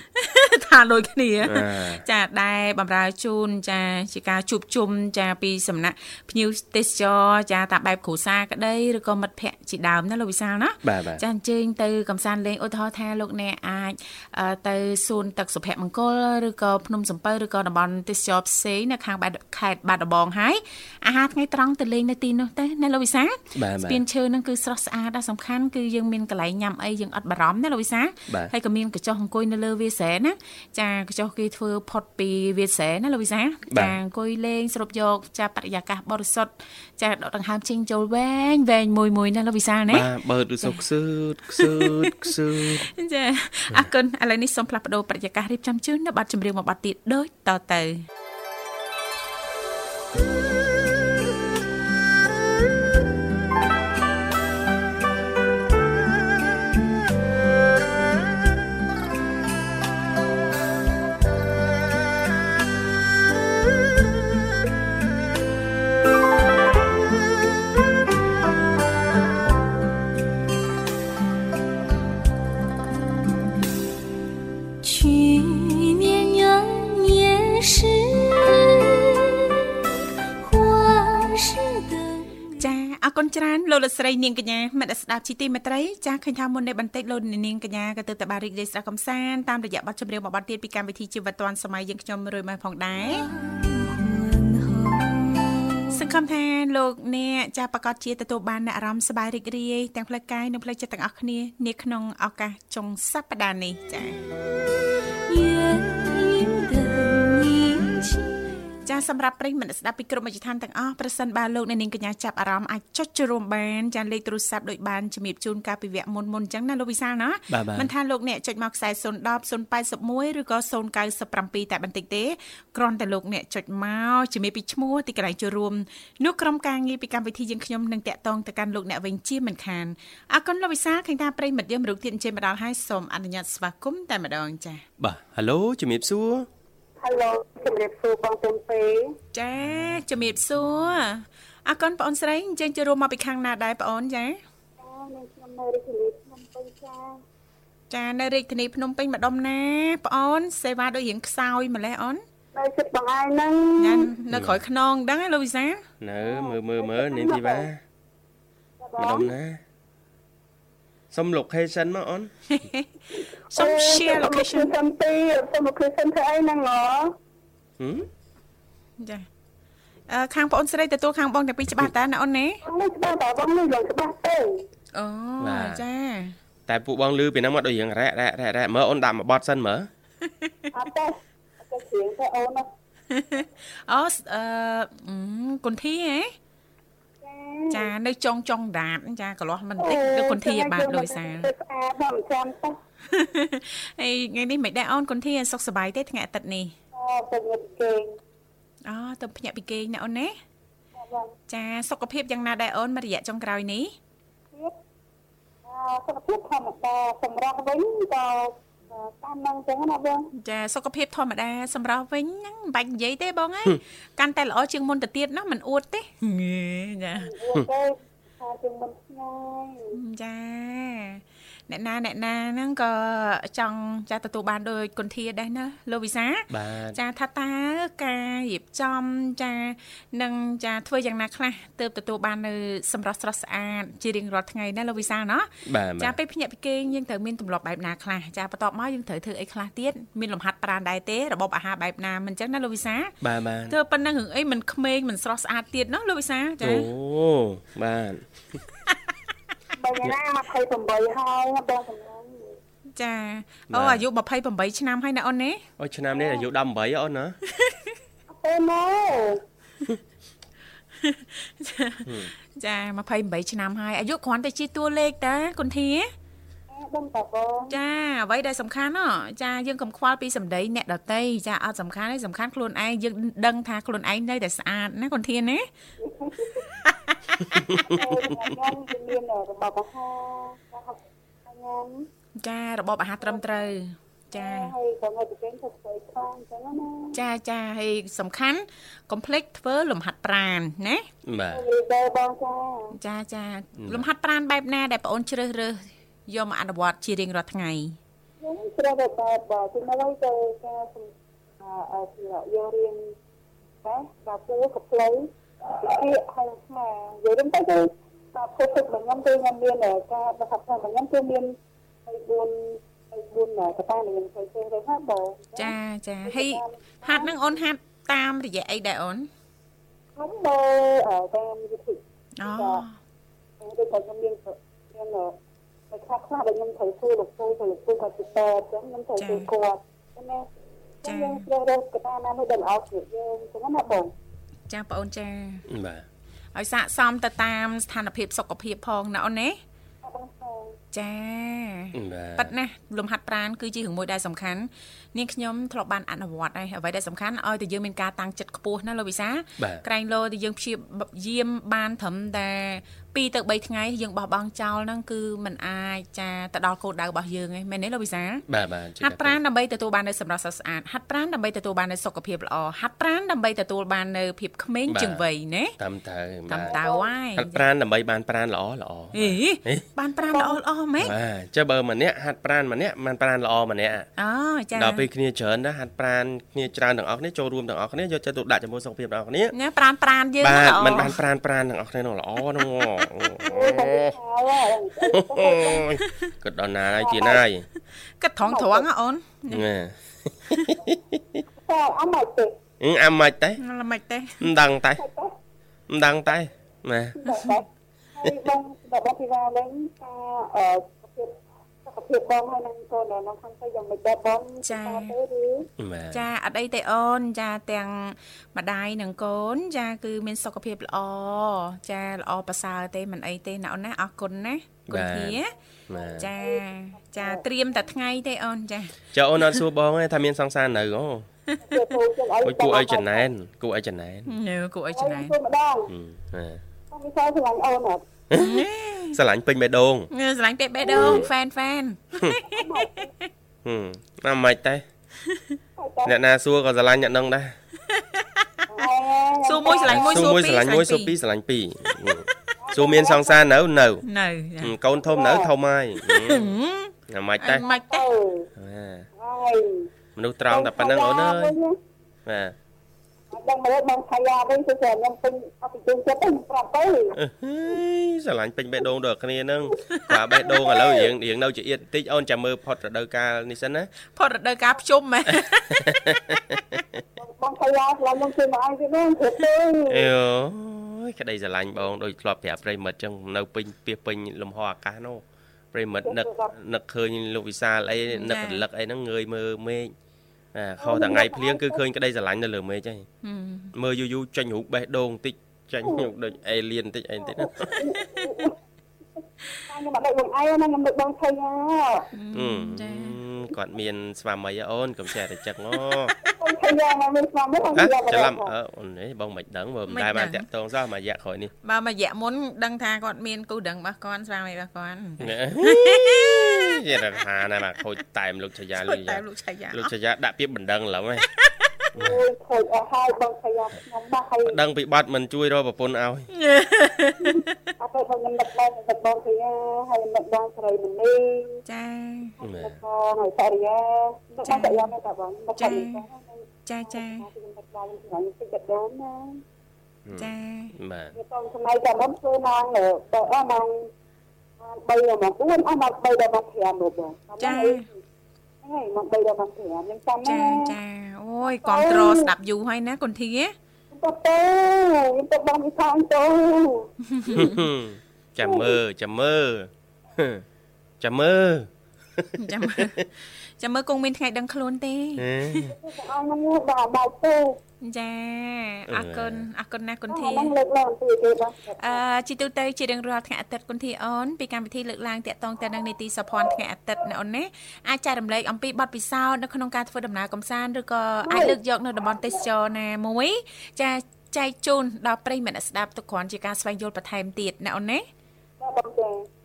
ថាដូចគ្នាអាចាដែលបំរើជូនចាជាការជួបជុំចាពីសំណាក់ភ្ញៀវទេសចរចាតាមបែបគ្រួសារក្តីឬក៏មិត្តភ័ក្តិជាដើមណាលោកវិសាលណាបាទបាទចាអញ្ជើញទៅកំសាន្តលេងឧទាហរណ៍ថាលោកអ្នកអាចអឺទៅសួនទឹកសុភមង្គលឬក៏ភ្នំសំពៅឬក៏តំបន់ទេសចរផ្សេងនៅខាងបែបខេត្តបាត់ដំបងហើយអាហារថ្ងៃត្រង់ទៅលេងនៅទីនោះទៅណាលោកវិសាបាទស្បាទពានឈើហ្នឹងគឺស្រស់ស្អាតដែរសំខាន់គឺយើងមានកន្លែងញ៉ាំអីយើងអត់បារម្ភណាលោកវិសាបាទហើយក៏មានកញ្ចុះអង្គុយនៅលើវាលស្រែណាចាកញ្ចុះគេធ្វើផុតពីវាលស្រែណាលោកវិសាបាទចាអង្គុយលេងស្រូបយកចាបរិយាកាសបរិសុទ្ធចាដកដង្ហើមចេញចូលវែងវែងមួយមួយណាលោកវិសាណាបាទបើឬសុខខ្សឺតខ្សឺតខ្សឺតចាអរគុណឥឡូវនេះសូមផ្លាស់ប្ដូរបរិយាកាសរៀបចំជូននៅប័ណ្ណចម្រៀងមួយប័ណ្ណទៀតដូចតទៅ នាងកញ្ញាមិត្តអ្នកស្ដាប់ជីទីមេត្រីចាឃើញថាមុននេះបន្តិចលោកនាងកញ្ញាក៏ទៅតបារីករាយស្ដាប់កំសាន្តតាមរយៈបទចម្រៀងមួយបទទៀតពីកម្មវិធីជីវិតឌွန်សម័យយើងខ្ញុំរួយមកផងដែរសង្ឃឹមថាលោកអ្នកចាប្រកាសជាទទួលបាននូវអារម្មណ៍សប្បាយរីករាយទាំងផ្លូវកាយនិងផ្លូវចិត្តទាំងអស់គ្នានាក្នុងឱកាសចុងសប្តាហ៍នេះចា សម្រាប់ប្រិយមិត្តស្ដាប់ពីគ្រប់មជ្ឈដ្ឋានទាំងអស់ប្រសិនបើលោកអ្នកនាងកញ្ញាចាប់អារម្មណ៍អាចចុចចូលរួមបានចាលេខទូរស័ព្ទដូចបានជំរាបជូនកាលពីវគ្គមុនមុនអញ្ចឹងណាលោកវិសាលណាបាទបាទមិនថាលោកអ្នកចុចមកខ្សែ010 081ឬក៏097តែបន្តិចទេគ្រាន់តែលោកអ្នកចុចមកជំរាបពីឈ្មោះទីកន្លែងចូលរួមនោះក្រុមការងារពីកម្មវិធីយើងខ្ញុំនឹងតាក់ទងទៅកាន់លោកអ្នកវិញជាមិនខានអរគុណលោកវិសាលឃើញថាប្រិយមិត្តយើងមរុកទៀតអញ្ជើញមកដល់ហើយសូមអនុញ្ញាតស្វាគមន៍តែម្ដងចា៎បាទហៅឡូជំរាបសួរ Hello ជំរាបសួរបងទុំពេចាជំរាបសួរអរគុណបងអូនស្រីអញ្ចឹងចូលរួមមកពីខាងណាដែរបងអូនចាចានឹងខ្ញុំនៅរាជធានីភ្នំពេញចាចានៅរាជធានីភ្នំពេញម្ដុំណាបងអូនសេវាដូចរៀងខ្សោយម្លេះអូននៅចិត្តបងឯងហ្នឹងញ៉ាំនៅក្រោយខ្នងដឹងហ៎លោកវិសានៅមើលមើលមើលនាងធីវ៉ាម្ដុំណា សុំ location មកអូនសូម share location សុំពីសុំ location ធ្វើអីហ្នឹងហ៎ហឹមចាអឺខាងបងអូនស្រីទទួលខាងបងតែពីរច្បាស់តើណាអូនណាបងនេះច្បាស់តើបងនេះឡើងច្បាស់ទេអូចាតែពួកបងលឺពីហ្នឹងមកដូចរៀងរ៉ែរ៉ែរ៉ែរ៉ែមើលអូនដាក់មួយបត់សិនមើលអត់ទេអត់ទេជាងទេអូនណាអូអឺអឺគុនធីហ៎ ចានៅចុងចុងដាតចាកន្លោះមិនតិចនៅគុនធីបាទលោកវិសាស្អាតដល់មិនចាំទេហើយថ្ងៃនេះមិនដែរអូនគុនធីសុខសប្បាយទេថ្ងៃអាទិត្យនេះអូទៅងឹតគេងអូទៅភ្ញាក់ពីគេងណាអូនណាបងចាសុខភាពយ៉ាងណាដែរអូនមួយរយៈចុងក្រោយនេះទៀតអឺសុខភាពធម្មតាសម្រាប់វិញក៏ តាមនឹងចឹងណាបងចាសុខភាពធម្មតាសម្រាប់វិញហ្នឹងមិនបាច់និយាយទេបងអើយកាន់តែល្អជាងមុនទៅទៀតណាមិនអួតទេចាអូខេថាជាងមិនឆ្ងាយចា អ្នកណាអ្នកណាហ្នឹងក៏ចង់ចាទទួលបានដោយគុនធាដែរណាលោកវិសាបាទចាថាតើការរៀបចំចានឹងចាធ្វើយ៉ាងណាខ្លះទើបទទួលបាននៅសម្រស់ស្រស់ស្អាតជារៀងរាល់ថ្ងៃណាលោកវិសាណាបាទចាបាទពេលភ្ញាក់ពីគេងយើងត្រូវមានទម្លាប់បែបណាខ្លះចាបន្ទាប់មកយើងត្រូវធ្វើអីខ្លះទៀតមានលំហាត់ប្រាណដែរទេរបបអាហារបែបណាមិនចឹងណាលោកវិសាបាទបាទធ្វើប៉ុណ្ណឹងរឿងអីមិនក្មេងមិនស្រស់ស្អាតទៀតណាលោកវិសាចាអូបាទ បើយ៉ាងណា28ហើយបងសំឡងចាអូអាយុ28ឆ្នាំហើយណាអូនណាអូឆ្នាំនេះអាយុ18អូនណាអូណូចា28ឆ្នាំហើយអាយុគ្រាន់តែជាតួលេខតាគុនធាបងតាបងចាអ្វីដែលសំខាន់ណចាយើងកុំខ្វល់ពីសម្ដីអ្នកដតីចាអត់សំខាន់ទេសំខាន់ខ្លួនឯងយើងដឹងថាខ្លួនឯងនៅតែស្អាតណាគុនធាណា ខ្ញុំជំនាញរបស់អាហារញ៉ាំចារបបអាហារត្រឹមត្រូវចាហើយក៏នៅប្រទេសធ្វើស្អីផងអញ្ចឹងណាចាចាហើយសំខាន់កុំភ្លេចធ្វើលំហាត់ប្រាណណាបាទលីដេបងចាចាចាលំហាត់ប្រាណបែបណា ដែលបងអូនជ្រើសរើសយកមកអនុវត្តជារៀងរាល់ថ្ងៃខ្ញុំត្រូវតែបែបបើជំនួយទៅការអឺអឺយករៀនតែកាពូកផ្លូវ វិភាគហើយស្មានិយាយទៅគឺតាមពុទ្ធរបស់ខ្ញុំគឺខ្ញុំមានការប្រកាសថាខ្ញុំគឺមានហើយ4ហើយ4កតាដែលខ្ញុំធ្វើទៅហើយបងចាចាហើយហាត់នឹងអូនហាត់តាមរយៈអីដែរអូនខ្ញុំមើលតាមវិធីអូដូចតែខ្ញុំមានមានតែខ្លះខ្លះដែលខ្ញុំត្រូវធ្វើលោកគ្រូទៅលោកគ្រូក៏ទៅតែអញ្ចឹងខ្ញុំត្រូវធ្វើគាត់ណាចាខ្ញុំត្រូវរកកតាណាមួយដែលល្អជាងយើងអញ្ចឹងណាបង ចាបងអូនចាបាទឲ្យស័កសមទៅតាមស្ថានភាពសុខភាពផងណាអូនណាអត់បងស្គាល់ ចាបាទប៉ិតណាស់លំហាត់ប្រាណគឺជារឿងមួយដែលសំខាន់នាងខ្ញុំធ្លាប់បានអនុវត្តហើយអ្វីដែលសំខាន់ឲ្យតែយើងមានការតាំងចិត្តខ្ពស់ណាលោកវិសាបាទក្រែងលោដែលយើងព្យាយាមបានត្រឹមតែ2ទៅ3ថ្ងៃយើងបោះបង់ចោលហ្នឹងគឺมันអាចចាទៅដល់គោលដៅរបស់យើងឯងមែនទេលោកវិសាបាទបាទហាត់ប្រាណដើម្បីទទួលបាននូវសម្រស់ស្រស់ស្អាតហាត់ប្រាណដើម្បីទទួលបាននូវសុខភាពល្អហាត់ប្រាណដើម្បីទទួលបាននូវភាពក្មេងជាងវ័យណាតាមទៅតាមតៅហើយហាត់ប្រាណដើម្បីបានប្រាណល្អល្អអេបានប្រាណល្អល្អមែនបាទចុះបើម្នាក់ហាត់ប្រាណម្នាក់បានប្រាណល្អម្នាក់អូចាដល់ពេលគ្នាច្រើនណាស់ហាត់ប្រាណគ្នាច្រើនទាំងអស់គ្នាចូលរួមទាំងអស់គ្នាយកចិត្តទុកដាក់ចំពោះសុខភាពទាំងអស់គ្នាណាប្រាណប្រាណយើងបាទល្អมันបានប្រាណប្រាណទាំងអស់គ្នានឹងល្អហ្នឹងអូហើយអូយគិតដល់ណាហើយជាណាយគិតត្រង់ត្រង់ហ៎អូនណាតែអត់មកទេអឺអាមិនទេល្មិចទេមិនដឹងតែមិនដឹងតែណាតែហើ យបងតែបងពីថាឡើងថាអឺភាពសុខខភាពបងហើយនឹងកូននៅខាងទៅយ៉ាងមិនដែរបងទៅឬបាទចាអត់អីទេអូនចាទាំងម្ដាយនិងកូន ចា គឺមានសុខភាពល្អចាល្អប្រសើរទេមិនអីទេណាអូនណាអរគុណណាគុណធាបាទចាចាត្រៀមតែថ្ងៃទេអូនចាចុះអូនអត់សួរបងទេថាមានសង្សារនៅអូជាពូជាអីអូយគួរអីចំណែនគួរអីចំណែនញើគួរអីចំណែនទៅម្ដងហឹមបាទខ្ញុំវិសាស្រឡាញ់អូនអត់ ស្រឡាញ់ពេញបេះដូងញើស្រឡាញ់ពេកបេះដូងហ្វេនហ្វេនហឹមណាមិនទេអ្នកណាសួរក៏ស្រឡាញ់អ្នកនឹងដែរសួរមួយស្រឡាញ់មួយសួរមួយស្រឡាញ់មួយសួរពីរស្រឡាញ់ពីរហឹមសួរមានសង្សារនៅនៅនៅហឹមកូនធំនៅធំហើយណាមិនទេមិនទេទៅបាទហើយមនុស្សត្រង់តែប៉ុណ្្នឹងអូនអើយបាទ ដឹងមកបងឆាយាវិញគឺខ្ញុំពេញអត់ពីចិត្តទៅប្រាប់ទៅអើយស្រឡាញ់ពេញបេះដូងដល់គ្នាហ្នឹងបាទបេះដូងឥឡូវរៀងរៀងនៅជាអៀតបន្តិចអូនចាំមើលផុតរដូវកាលនេះសិនណាផុតរដូវកាលភ្ជុំហ៎បងឆាយាឆ្លាញ់ខ្ញុំជួយមកឲ្យវិញព្រោះទៅអេអូយក្តីស្រឡាញ់បងដូចធ្លាប់ប្រាប់ប្រិមិត្តចឹងនៅពេញពីពេញលំហអាកាសនោះប្រិមិត្តនឹកនឹកឃើញលោកវិសាលអីនឹករលឹកអីហ្នឹងងើយមើលមេឃអា ខុសតែថ្ងៃភ្លៀងគឺឃើញក្តីស្រឡាញ់នៅលើមេឃហើយមើលយូរយូរចេញរូបបេះដូងបន្តិចចេញដូចអេលៀនបន្តិចអីបន្តិចណាខ្ញុំមកដឹកបងឯងណាខ្ញុំដឹកបងឆាយាអឺគាត់មានស្វាមីហ៎អូនកុំចេះតែចឹកអូបងឆាយាមកមានស្មារតីបងហ៎ឆាយាមកច្រឡំអើអូននេះបងមិនដឹងមើលមិនដែលបានតាក់តងសោះមួយរយៈក្រោយនេះបើមួយរយៈមុនដឹងថាគាត់មានគូដឹងរបស់គាត់ស្វាមីរបស់គាត់ យេថាណាមកខូចតែមលោកឆាយាលោកឆាតែយាលោកឆាយាលោកឆាយាដាក់ពាក្យបណ្ដឹងឡងហ៎អូយខូចអស់ហើយបងឆាយាខ្ញុំមកហើយបណ្ដឹងពីបាត់មិនជួយរកប្រពន្ធឲ្យអត់ទៅខ្ញុំដឹកបងដឹកបងឆាយាហើយដឹកបងស្រីមនីចាដឹកបងហើយសារិយាដឹកបងសារិយាមកតាបងដឹកបងចាចាខ្ញុំដឹកបងខ្ញុំតិចដឹកដូនណាចាបាទវាតសម័យតែមុនធ្វើម៉ោងទៅអស់ម៉ោង 3ដល់ម៉ោង4អស់ម៉ោង3ដល់ម៉ោង5មកបងចាហើយម៉ោង3ដល់ម៉ោង5ខ្ញុំចាំចាណាចាអូយគ្រប់ត្រស្ដាប់យូរហើយណាគុនធាទៅទៅខ្ញុំទៅបងវិសាអញ្ទៅចាំមើលចាំមើលចាំមើលចាំមើលចាំមើលគង់មានថ្ងៃដឹងខ្លួនទេហេអស់ហ្នឹងដល់បាយទៅ ចាអរគុណអរគុណណាស់គុនធាហ្នឹងលើកឡើងពីទេបងអឺជីទូទៅជារៀងរាល់ថ្ងៃអាទិត្យគុនធាអូនពីកម្មវិធីលើកឡើងតាក់ទងទៅនឹងនីតិសភ័ណ្ឌថ្ងៃអាទិត្យណាអូនណាអាចចែករំលែកអំពីបទពិសោធន៍នៅក្នុងការធ្វើដំណើរកំសាន្តឬក៏អាចលើកយកនៅតំបន់ទេសចរណាមួយចាចែកជូនដល់ប្រិយមិត្តអ្នកស្ដាប់ទុកគ្រាន់ជាការស្វែងយល់បន្ថែមទៀតណាអូនណាបង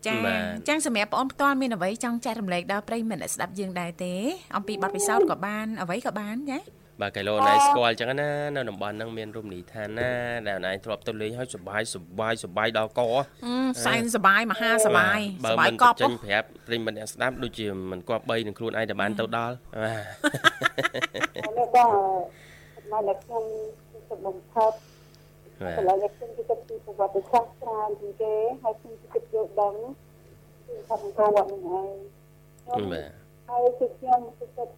ចាចាចឹងសម្រាប់បងផ្ទាល់មានអ្វីចង់ចែករំលែកដល់ប្រិយមិត្តអ្នកស្ដាប់យើងដែរទេអំពីបទពិសោធន៍ក៏បានអ្វីក៏បានចា បាទកែលោណៃស្គាល់ចឹងណានៅតំបន់ហ្នឹងមានរមណីយដ្ឋានណាដែលណៃធ្លាប់ទៅលេងហើយសប្បាយសប្បាយសប្បាយដល់កអឺសែនសបាយមហាសបាយបើសបាយមិនកប់ចេញប្រាប់ប្រិមត្តអ្នកស្ដាប់ដូចជាមិនគប្បីនឹងខ្លួនឯងតែបានទៅដល់បាទនេះបងមកលើខ្ញុំទៅបំផុតបាទឥឡូវខ្ញុំគិតពីប្រវត្តិសាស្ត្រច្រើនជាងគេហើយខ្ញុំគិតយកដឹងពីថាប្រវត្តិហ្នឹងឯងបាទហើយគឺខ្ញុំគិត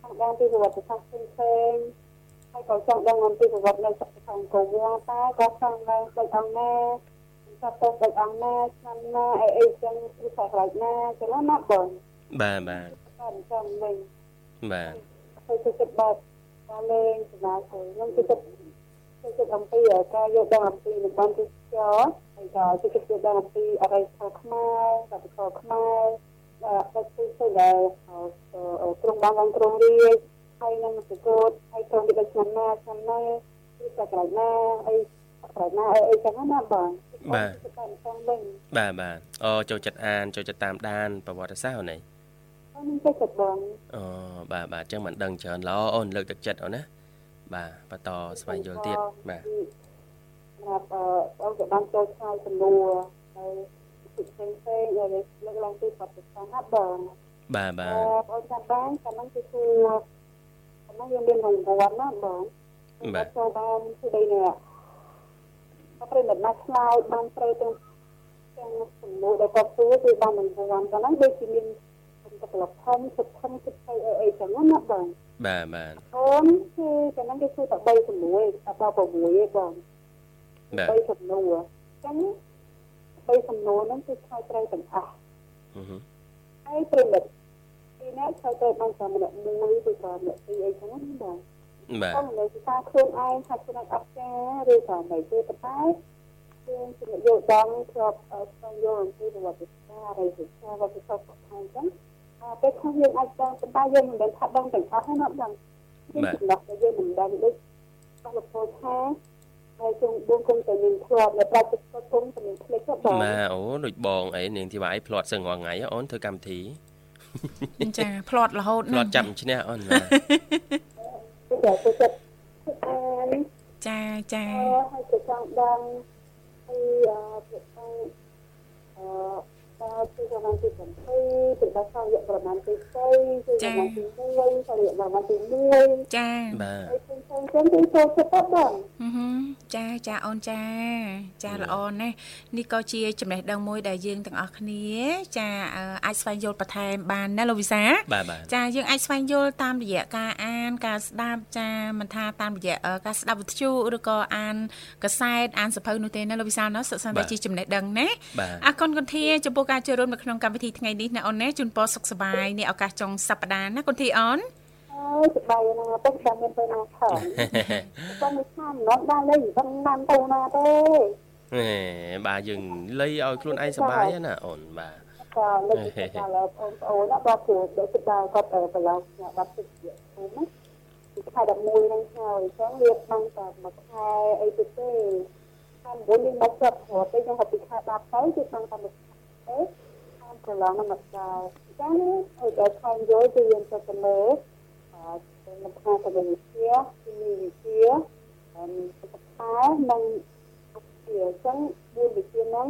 ខាងដល់ពីប្រវត្តិសាស្ត្រផ្សេងៗហើយក៏ចង់ដឹងអំពីប្រវត្តិនៅសកលអង្គរវត្តតែក៏ចង់ដឹងដូចអង្គណាចាប់ទៅដូចអង្គណាឆ្នាំណាអីអីចឹងគឺថាខ្លាចណាចឹងណាបងបាទបាទតាមចាំវិញបាទហើយគឺគិតបែបការលេងសម្រាប់ខ្ញុំគឺគិតគឺគិតអំពីការយកដឹងអំពីតំបន់ទេសចរហើយក៏គឺគិតយកដឹងអំពីអរិយធម៌ខ្មែរវប្បធម៌ខ្មែរ ដែលគឺគឺដែលក្រុមបានឡើងក្រុមរាជហើយនឹងសកលហើយក្រុមវិទ្យាឆ្នាំណាឆ្នាំណាគឺតែក្រោយណាអីក្រោយណាអីអីចឹងណាបងគឺតាមតាមវិញបាទបាទអូចូលចិត្តអានចូលចិត្តតាមដានប្រវត្តិសាស្ត្រអូនឯងហើយនឹងទៅចិត្តបងអូបាទបាទអញ្ចឹងមិនដឹងច្រើនល្អអូនលើកទឹកចិត្តអូនណាបាទបន្តស្វែងយល់ទៀតបាទសម្រាប់អឺបងក៏បានចូលឆ្លើយសំណួរហើយ ពីផ្សេងផ្សេងៗហើយលើកឡើងពីបទពិសោធន៍ណាបងបាទបាអឺទបងចាំបានកាលហ្នឹងគឺគឺកាលហ្នឹងយើងមានរង្វាន់ណាបងបាទចូលបានគឺដីនេះអត់ព្រមមិនឆ្លើយបានត្រូវទាំងទាំងសំណួរដែលគាត់សួរគឺបានរង្វាន់កាលហ្នឹងដូចជាមានសម្រាប់ក្លឹបធំសុខធំសុខអីអីចឹងណាបងបាទបាទអូនគឺកាលហ្នឹងគេសួរតែ3សំណួរតែដល់6ឯងបងបាទបីសំណួរអញ្ចឹង បីសំណួរហ្នឹងគឺឆ្លើយត្រូវទាំងអស់អឺហឺហើហើយប្រិមិត្តពីអ្នកឆ្លើយទៅបានតែម្នាក់មួយឬក៏ម្នាក់ពីរអីចឹងណាបងបាទខ្ញុំនៅស្ថាខ្លួនឯងថាខ្លួនឯងអត់ការឬក៏មិនទេប៉ុន្តែគឺជំរាបយកដល់ធ្លាប់ស្វែងយល់អំពីប្រវត្តិសាស្ត្រហើយវិសាវត្ថុរបស់ខ្លួនអញ្ចឹងអឺពេលខ្លះយើងអាចដឹងប៉ុន្តែយើងមិនដឹងថាដឹងទាំងអស់ហើយណាបងយើងចំណុចដែលយើងមិនដឹងដូចបលពលថា ហើយជុំបួងគុំតែមានធ្លាប់នៅប្រាច់ទឹកគុំតែមានភ្លេចទៅបងបាទអូដូចបងអីនាងធីវ៉ាអីផ្្លាត់សឹងរាល់ថ្ងៃហ៎អូនធ្វើកម្មវិធីចាផ្្លាត់រហូតផ្្លាត់ចាប់ឈ្នះអូនបាទគឺតែទៅចិត្តអានចាចាអឺហើយក៏ចង់ដឹងហើយអឺពួកខ្ញុំអឺ បាទគឺប្រហែលទី20ពីដល់សរយៈប្រហែលទី2គឺប្រហែលទី1សរយៈប្រហែលទី1ចាបាទហើយខ្ញុំខ្ញុំចឹងគឺចូលចិត្តទៅបងហឹមហឹមចាចាអូនចាចាល្អណាស់នេះក៏ជាចំណេះដឹងមួយដែលយើងទាំងអស់គ្នា ចាអឺអាចស្វែងយល់បន្ថែមបានណាលោកវិសាបាទបាទចាយើងអាចស្វែងយល់តាមរយៈការអាន ការស្ដាប់ចាមិនថាតាមរយៈអឺការស្ដាប់វិទ្យុឬក៏អានកសែតអានសភៅនោះទេណាលោកវិសាលណាសិក្សាតែជាចំណេះដឹងណាបាទអរគុណគុនធាចំពោះការចូលរួមនៅក្នុងកម្មវិធីថ្ងៃនេះណាអូនណាជូនពរសុខសប្បាយនេះឱកាសចុងសប្តាហ៍ណាគុនធាអូនហើយសប្បាយណាស់តែតែមានទៅណាខំតែមិនខាននោះបានលេងមិនបានទៅណាទេហេបាទយើងលៃឲ្យខ្លួនឯងសុបាយណាអូនបាទក៏លេងទៅដល់បងប្អូនដល់ព្រោះដូចទៅដល់គាត់ទៅប្រឡងអ្នកបាត់ទឹកជាគុំណាពីខែ11ហ្នឹងហើយអញ្ចឹងវាបានតែមួយខែអីទៅទេខែ9នេះមកចាប់ព្រោះពេលខ្ញុំហៅពីខែ10ទៅគឺបានតែមួយខែ តាមប្រឡងមកដល់អញ្ចឹងអីដែលខំយល់គឺយើងទៅទៅមើលអឺនៅផ្នែកបរិយាជាទីនេះវិជាអឺខែនិងជាអញ្ចឹងមួយវិជាហ្នឹង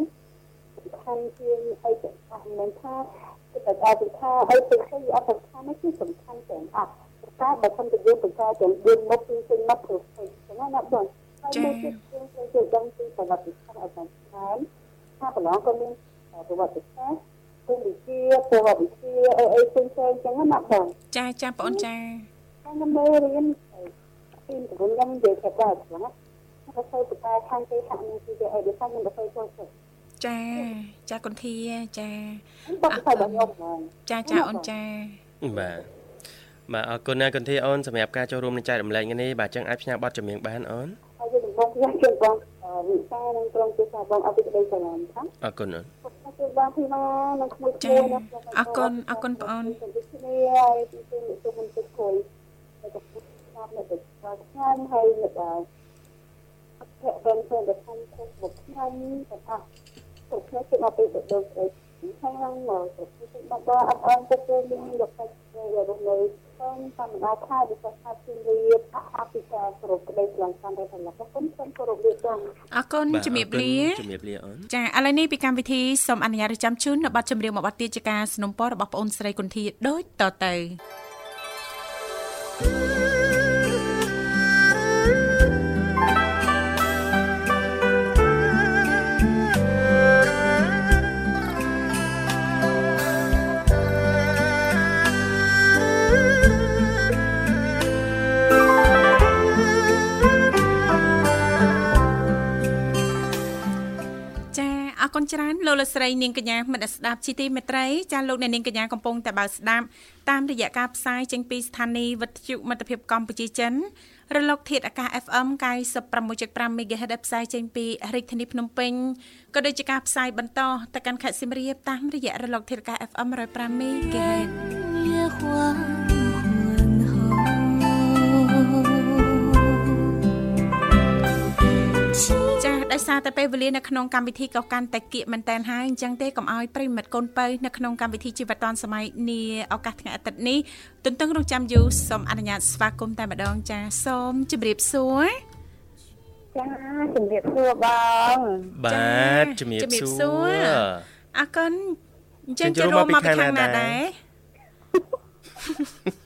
សំខាន់ជាងអីទាំងអស់មិនថាគឺតែអត់ថាអីទៅទៅអត់សំខាន់ទេគឺសំខាន់ទាំងអស់តែបើខ្ញុំទៅយើងបង្កើតទាំង4មុខពីពេញមុខទៅពេញចឹងណាបងហើយមួយទៀតយើងត្រូវទៅដឹងពីប្រវត្តិសាស្ត្រឲ្យបានច្រើនថាប្រឡងក៏មាន ប្រវត្តិសាស្ត្រគុណវិទ្យាប្រវត្តិវិទ្យាអីអីផ្សេងផ្សេងចឹងណាបងចាចាបងអូនចាខ្ញុំមើលរៀនពីក្រុមខ្ញុំនិយាយថាបាទខ្លះខ្ញុំទៅទៅខាងគេខាងនេះគឺអីដូចខ្ញុំទៅចូលចិត្តចាចាកុនធាចាបងទៅបងខ្ញុំចាចាអូនចាបាទបាទអរគុណណាកុនធាអូនសម្រាប់ការចូលរួមនឹងចែករំលែកនេះបាទចឹងអាចផ្សាយប័ណ្ណចម្រៀងបានអូនហើយយើងបងខ្ញុំជូនបងវិសានិងក្រុមជាសាបងអភិបាលចលនថាអរគុណអូន គឺបងពីមកនឹងក្មួយគ្នានេះហើយពីពីទៅមិនទៅគួយតែទៅស្ដាប់នៅទៅខ្ញុំហើយនៅដល់អត់តែបងទៅដល់ខ្ញុំទៅមកខ្ញុំទៅអស់ទៅខ្ញុំទៅមកពីដូចអីខាងមកទៅទៅមកដល់អត់អន់ទៅទៅមានយកទៅយកនៅ ខ្ញុំតាមដល់ខែវិសាខាពីរៀបអភិការគ្រប់ក្តីឆ្លងតាមតែផលគុំខ្ញុំគោរពរៀបបងអរគុណបាទជំរាបអរគុណលាជំរាបលាអូនចាឥឡូវនេះពីកម្មវិធីសូមអនុញ្ញាតរៀបចំជូននៅប័ណ្ណចម្រៀងមួយប័ណ្ណទៀតជាការสนុំពររបស់បងអូនស្រីគុនធាដូចតទៅ ច្រើនលោកលកស្រីនាងកញ្ញាមិត្តស្ដាប់ជីទីមេត្រីចាលោកអ្នកនាងកញ្ញាកំពុងតែបើកស្ដាប់តាមរយៈការផ្សាយចេញពីស្ថានីយ៍វិទ្យុមិត្តភាពកម្ពុជាចិនរលកធាតុអាកាស FM 96.5 MHz ដែលផ្សាយចេញពីរាជធានីភ្នំពេញក៏ដូចជាការផ្សាយបន្តទៅកាន់ខេត្តសៀមរាបតាមរយៈរលកធាតុអាកាស FM 105 MHz ចាដោយសារតែពេលវេលានៅក្នុងកម្មវិធីក៏កាន់តែគៀកមែនតែនហើយអញ្ចឹងទេកុំឲ្យប្រិមិត្តកូនបើនៅក្នុងកម្មវិធីជីវិតឌွန်សម័យនាឱកាសថ្ងៃអាទិត្យនេះទន្ទឹងរង់ចាំយូរសូមអនុញ្ញាតស្វាគមន៍តែម្ដងចាសូមជម្រាបសួរចាជំរាបសួរបងបាទជំរាបជំរាបសួសួររអរគុណអញ្ចឹងជិះចូលចូលរួមមកមកពីពីខាខាងងណាណាដែរដែរ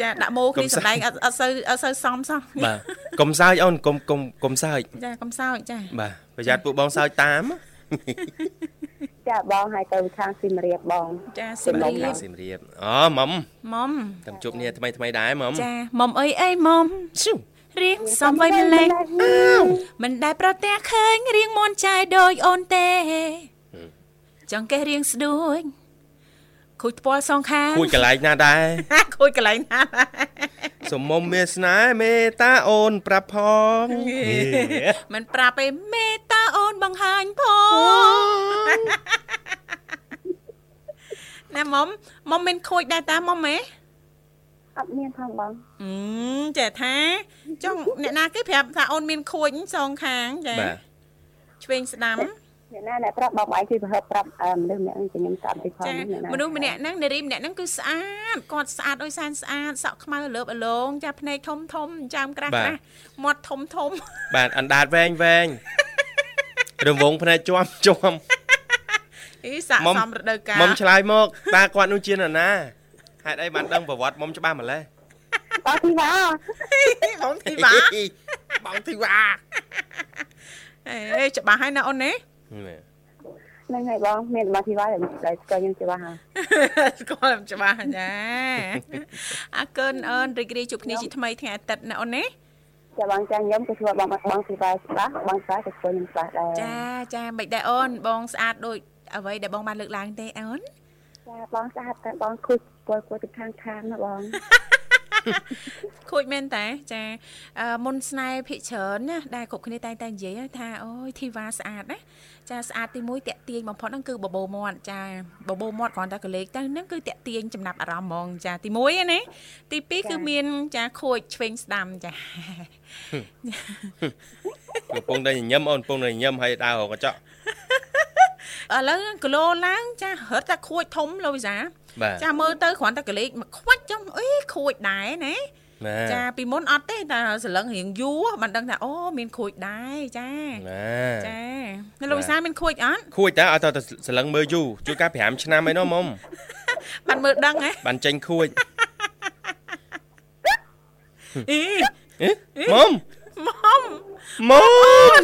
ចាដាក់ម៉ូគ្នាសម្ដែងអត់អត់សូវអត់សូវសមសោះបាទកុំសើចអូនកុំកុំកុំសើចចាកុំសោចចាបាទប្រយ័ត្នពួកបងសើចតាមចាបងឲ្យទៅខាងស៊ីមរៀបបង ចាសៀមរាខាបងសៀមរាបអូមុំមុំតាមជួបគ្នាថ្មីថ្មីដែរមុំចាមុំអីអីមុំស៊ូរៀងសំវ័យម្លេះមិនដែលប្រទះឃើញរៀងមន់ចាយដូចអូនទេ ចង់កេះរៀងស្ដួយ ខូចផ្ពាល់សងខាងខូចកន្លែងណាដែរខូចកន្លែងណាសុំមុំមានស្នេហ៍មេត្តាអូនប្រាប់ផងមិនប្រាប់ឯមេត្តាអូនបង្ហាញផងណាមុំមុំមានខូចដែរតាមុំហ៎អត់មានផងបងអឺចេះថាចង់អ្នកណាគេប្រាប់ថាអូនមានខួចសងខាងចាបាទឆ្វេងស្ដាំ អ្នកណាអ្នកប្រាប់បងឯងគឺប្រហែលប្រាប់អឺមនុស្សម្នាក់នេះខ្ញុំស្ដាប់ពីផងចាអ្នកណាមនុស្សម្នាក់ហ្នឹងនារីម្នាក់ហ្នឹងគឺស្អាតគាត់ស្អាតដូចសែនស្អាតសក់ខ្មៅលើបអលងចាភ្នែកធំធំចាំក្រាស់ក្រាស់មាត់ធំធំបាទអណ្ដាតវែងវែងរង្វង់ភ្នែកជាប់ជាប់អីសាកមុំសមរដូវកាលមុំឆ្លើយមកតើគាត់នោះជានរណាហេតុអីបានដឹងប្រវត្តិមុំច្បាស់ម្លេះបងធីវ៉ាបងធីវ៉ាបងធីវ៉ាអេច្បាស់ហើយណាអូនណា ហ្នឹងហើយបងមានបងធីវ៉ាដែលដែលស្គាល់ខ្ញុំច្បាស់ហើយស្គាល់ច្បាស់ចាអរគុណអូនរីករាយជួបគ្នាជាថ្មីថ្ងៃអាទិត្យណាអូនណាចាបងចាខ្ញុំក៏ស្គាល់បងបងធីវ៉ាច្បាស់បងស្គាល់ក៏ស្គាល់ខ្ញុំច្បាស់ដែរចាចាមិនដែរអូនបងស្អាតដូចអ្វីដែលបងបានលើកឡើងទេអូនចាបងស្អាតតែបងគូចគួរគួរទៅខាងខាងណាបង ខូចមែនតាចាអឺមុនស្នេហ៍ភិកច្រើនណាដែលគ្រប់គ្នាតែងតែនិយាយថាអូយធីវ៉ាស្អាតណាចាស្អាតទី1តាក់ទាញបំផុតហ្នឹងគឺបបោមាត់ចាបបោមាត់គ្រាន់តែកលេសទៅហ្នឹងគឺតាក់ទាញចំណាប់អារម្មណ៍ហ្មងចាទី1ណាទី2គឺមានចាខូចឆ្វេងស្ដាំចាកំពុងតែញញឹមអូនកំពុងតែញញឹមហើយដើររកកញ្ចក់ ឥឡូវគីឡូឡើងចារត់តែខូចធំលោកវិសាបាទចាមើលទៅគ្រាន់តែកលេសមកខ្វាច់ចឹងអីខូចដែរណាណាចាពីមុនអត់ទេតែសន្លឹងរៀងយូរបានដឹងថាអូមានខូចដែរចាណាចានៅលោកវិសាលមានខូចអត់ខួចតើឲ្យតើសលឹងមើលយូរជួនកាល5ឆ្នាំអីនោះមុំបានមើលដឹងហ៎បានចេញខួចអីអេមុំមុំមុំ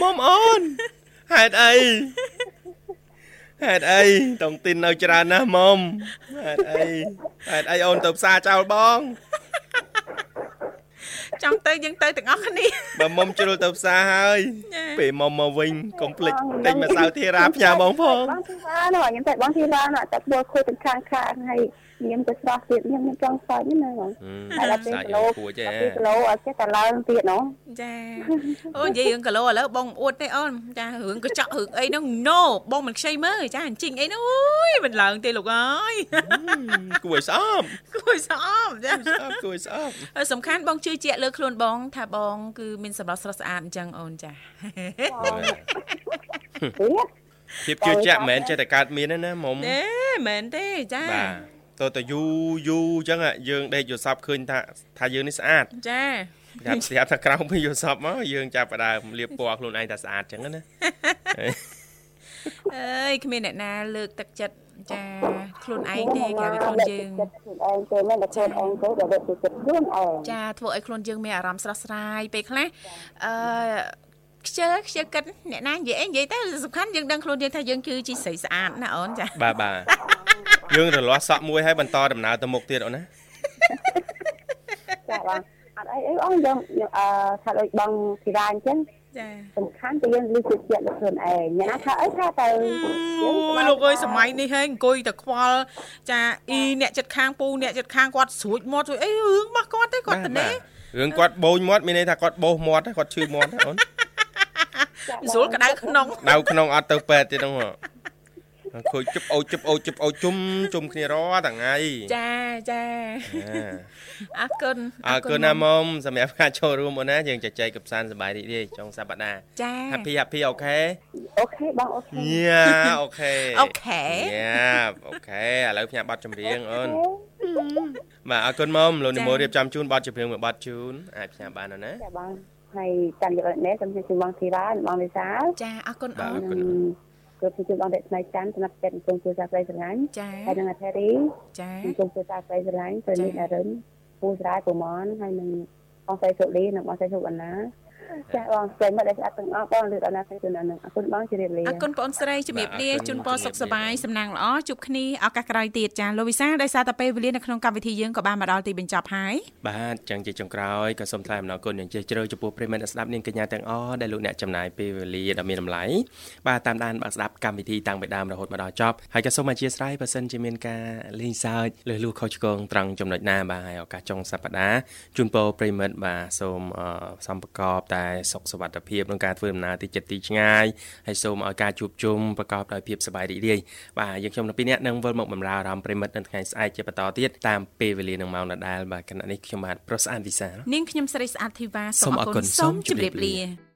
មុំអូនហេតុអីហេតុអីតងទីននៅច្រើនណាស់មុំហេតុអីហេតុអីអូនទៅផ្សារចោលបងចង់ទៅយើងទៅទាំងអស់គ្នាបើមុំជ្រុលទៅផ្សារហើយចាពេលមុំមកវិញកុំភ្លេចទិញម្សៅធារាផ្ញើបងផងបងធីវ៉ានោះខ្ញុំតែបងធីវ៉ានោះតែគួរគួរទៅខាងខាងហើយ ខ្ញុំទៅស្រស់ទៀតខ្ញុំខ្ញុំចង់សាច់ណាបងហើយដល់ពេលសាច់គីឡូខួចទេដល់ពេលគីឡូអត់ចេះតែឡើងទៀតណូចាអូនិយាយរឿងគីឡូឥឡូវបងអួតទេអូនចារឿងកញ្ចក់រឿងអីហ្នឹង no បងមិនខ្ចីមើលចាអញ្ជិញអីហ្នឹងអូយមិនឡើងទេលោកអើយគួរឲ្យស្អប់គួរស្អប់ចាស្អប់គួរឲ្យស្អប់ហើយសំខាន់បងជឿជាក់លើខ្លួនបង ថាបង គឺមានសម្រស់ស្រស់ស្អាតអញ្ចឹងអូនចាទៀតភាពជឿជាក់មិនមែនចេះតែកើតមានទេណាមុំទេមែនទេចាបាទ តើតើយូរយូរអញ្ចឹងอะយើងដេកយល់សពឃើញថាថាយើងនេះស្អាតចាប្រាប់ស្រាប់ថាក្រោមពីយល់សពមកយើងចាប់ផ្ដើមលាបពណ៌ខ្លួនឯងថាស្អាតអញ្ចឹងណាអើយគ្មានអ្នកណាលើកទឹកចិត្តចាខ្លួនឯងទេក្រៅពីខ្លួនយើងចិត្តខ្លួនឯងទេមិនតែខ្លួនឯងទេដែលលើកទឹកចិត្តខ្លួនឯងចាធ្វើឲ្យខ្លួនយើងមានអារម្មណ៍ស្រស់ស្រាយពេលខ្លះអឺ ខ្ជិលខ្ជិលគិតអ្នកណានិយាយអីនិយាយទៅសំខាន់យើងដឹងខ្លួនយើងថាយើងគឺជាស្រីស្អាតណាអូនចាបាទបាទយើងរលាស់សក់មួយហើយបន្តដំណើរទៅមុខទៀតអូនណាចាបងអត់អីអីបងយើងយើងអឺថាដូចបងធីវ៉ាអញ្ចឹងចាសំខាន់គឺយើងលើកទឹកចិត្តលើខ្លួនឯងអ្នកណាថាអីថាទៅអូយលោកអើយសម័យនេះហេអង្គុយតែខ្វល់ចាអ៊ីអ្នកចិត្តខាងពូអ្នកចិត្តខាងគាត់ស្រួចមាត់ស្រួចអីរឿងរបស់គាត់ទេគាត់ទៅនេះរឿងគាត់បូនមាត់មានន័យថាគាត់បោសមាត់គាត់ឈឺមាត់អូន ស្រួលក្តៅក្នុងដៅក្នុងអត់ទៅពេទ្យទេហ្នឹងហ៎ខូចជប់អូចជប់អូចជប់អូចជុំជុំគ្នារាល់ថ្ងៃចាចាណាអរគុណអរគុណណាមុំសម្រាប់ការចូលរួមអូនណាយើងជជែកកំសាន្តសប្បាយរីករាយចុងសប្តាហ៍ចា Happy Happy អូខេអូខេបងអូខេញ៉ាអូខេអូខេញ៉ាអូខេឥឡូវផ្ញើប័ណ្ណចម្រៀងអូនបាទអរគុណមុំលោកនិមលរៀបចំជូនប័ណ្ណចម្រៀងមួយប័ណ្ណជូនអាចផ្ញើបានអូនណាចាបង ហើយតាមយកនេះខ្ញុំជិះបងធីវ៉ាបងវិសាលចាអរគុណបាទអូអនរគុណគឺពីជូនបងដេកថ្ងៃច័ន្ទសម្រាប់ចិត្តគុំជួសាស្រីស្រឡាញ់ចាហើយនឹងអាថេរីចាគុំជួសាស្រីស្រឡាញ់ទៅនេះអរិនពូស្រាយពូមនហើយនឹងបងស្រីសុលីនិងបងស្រីសុវណ្ណា ចាបងស្រីមកដែលស្អាតទាំងអស់បងលើកដល់ណាទៅណានឹងអរគុណបងជម្រាបលាអរគុណបងអូនស្រីជំរាបលាជូនពរសុខសប្បាយសំណាងល្អជួបគ្នាឱកាសក្រោយទៀតចាលោកវិសាលដោយសារតែពេលវេលានៅក្នុងកម្មវិធីយើងក៏បានមកដល់ទីបញ្ចប់ហើយបាទចឹងជាចុងក្រោយក៏សូមថ្លែងអំណរគុណយ៉ាងជ្រាលជ្រៅចំពោះប្រិយមិត្តអ្នកស្ដាប់នាងកញ្ញាទាំងអស់ដែលលោកអ្នកចំណាយពេលវេលាដ៏មានតម្លៃបាទតាមដានបានស្ដាប់កម្មវិធីតាំងពីដើមរហូតមកដល់ចប់ហើយក៏សូមអធិស្ឋានបើសិនជាមានការលេងសើចលើសលួសខុសឆ្គងត្រង់ចំណុចណាបាទហើយឱកាសចុងសប្ដាហ៍ជូនពរប្រិយមិត្តបាទសូមអឺសំប្រកបតែសុខសុវត្ថិភាពក្នុងការធ្វើដំណើរទីចិត្តទីឆ្ងាយហើយសូមឲ្យការជួបជុំប្រកបដោយភាពសប្បាយរីករាយបាទយើងខ្ញុំទាំងពីរនាក់នឹងវិលមកបម្រើអារម្មណ៍ប្រិយមិត្តនៅថ្ងៃស្អែកជាបន្តទៀតតាមពេលវេលានឹងម៉ោងដដែលបាទគណៈនេះខ្ញុំបាទប្រុសស្អាតវិសាលនាងខ្ញុំស្រីស្អាតធីវ៉ាសូសូមមអអររគុគុណណសូមសូមជម្រាបជម្រាបលាលា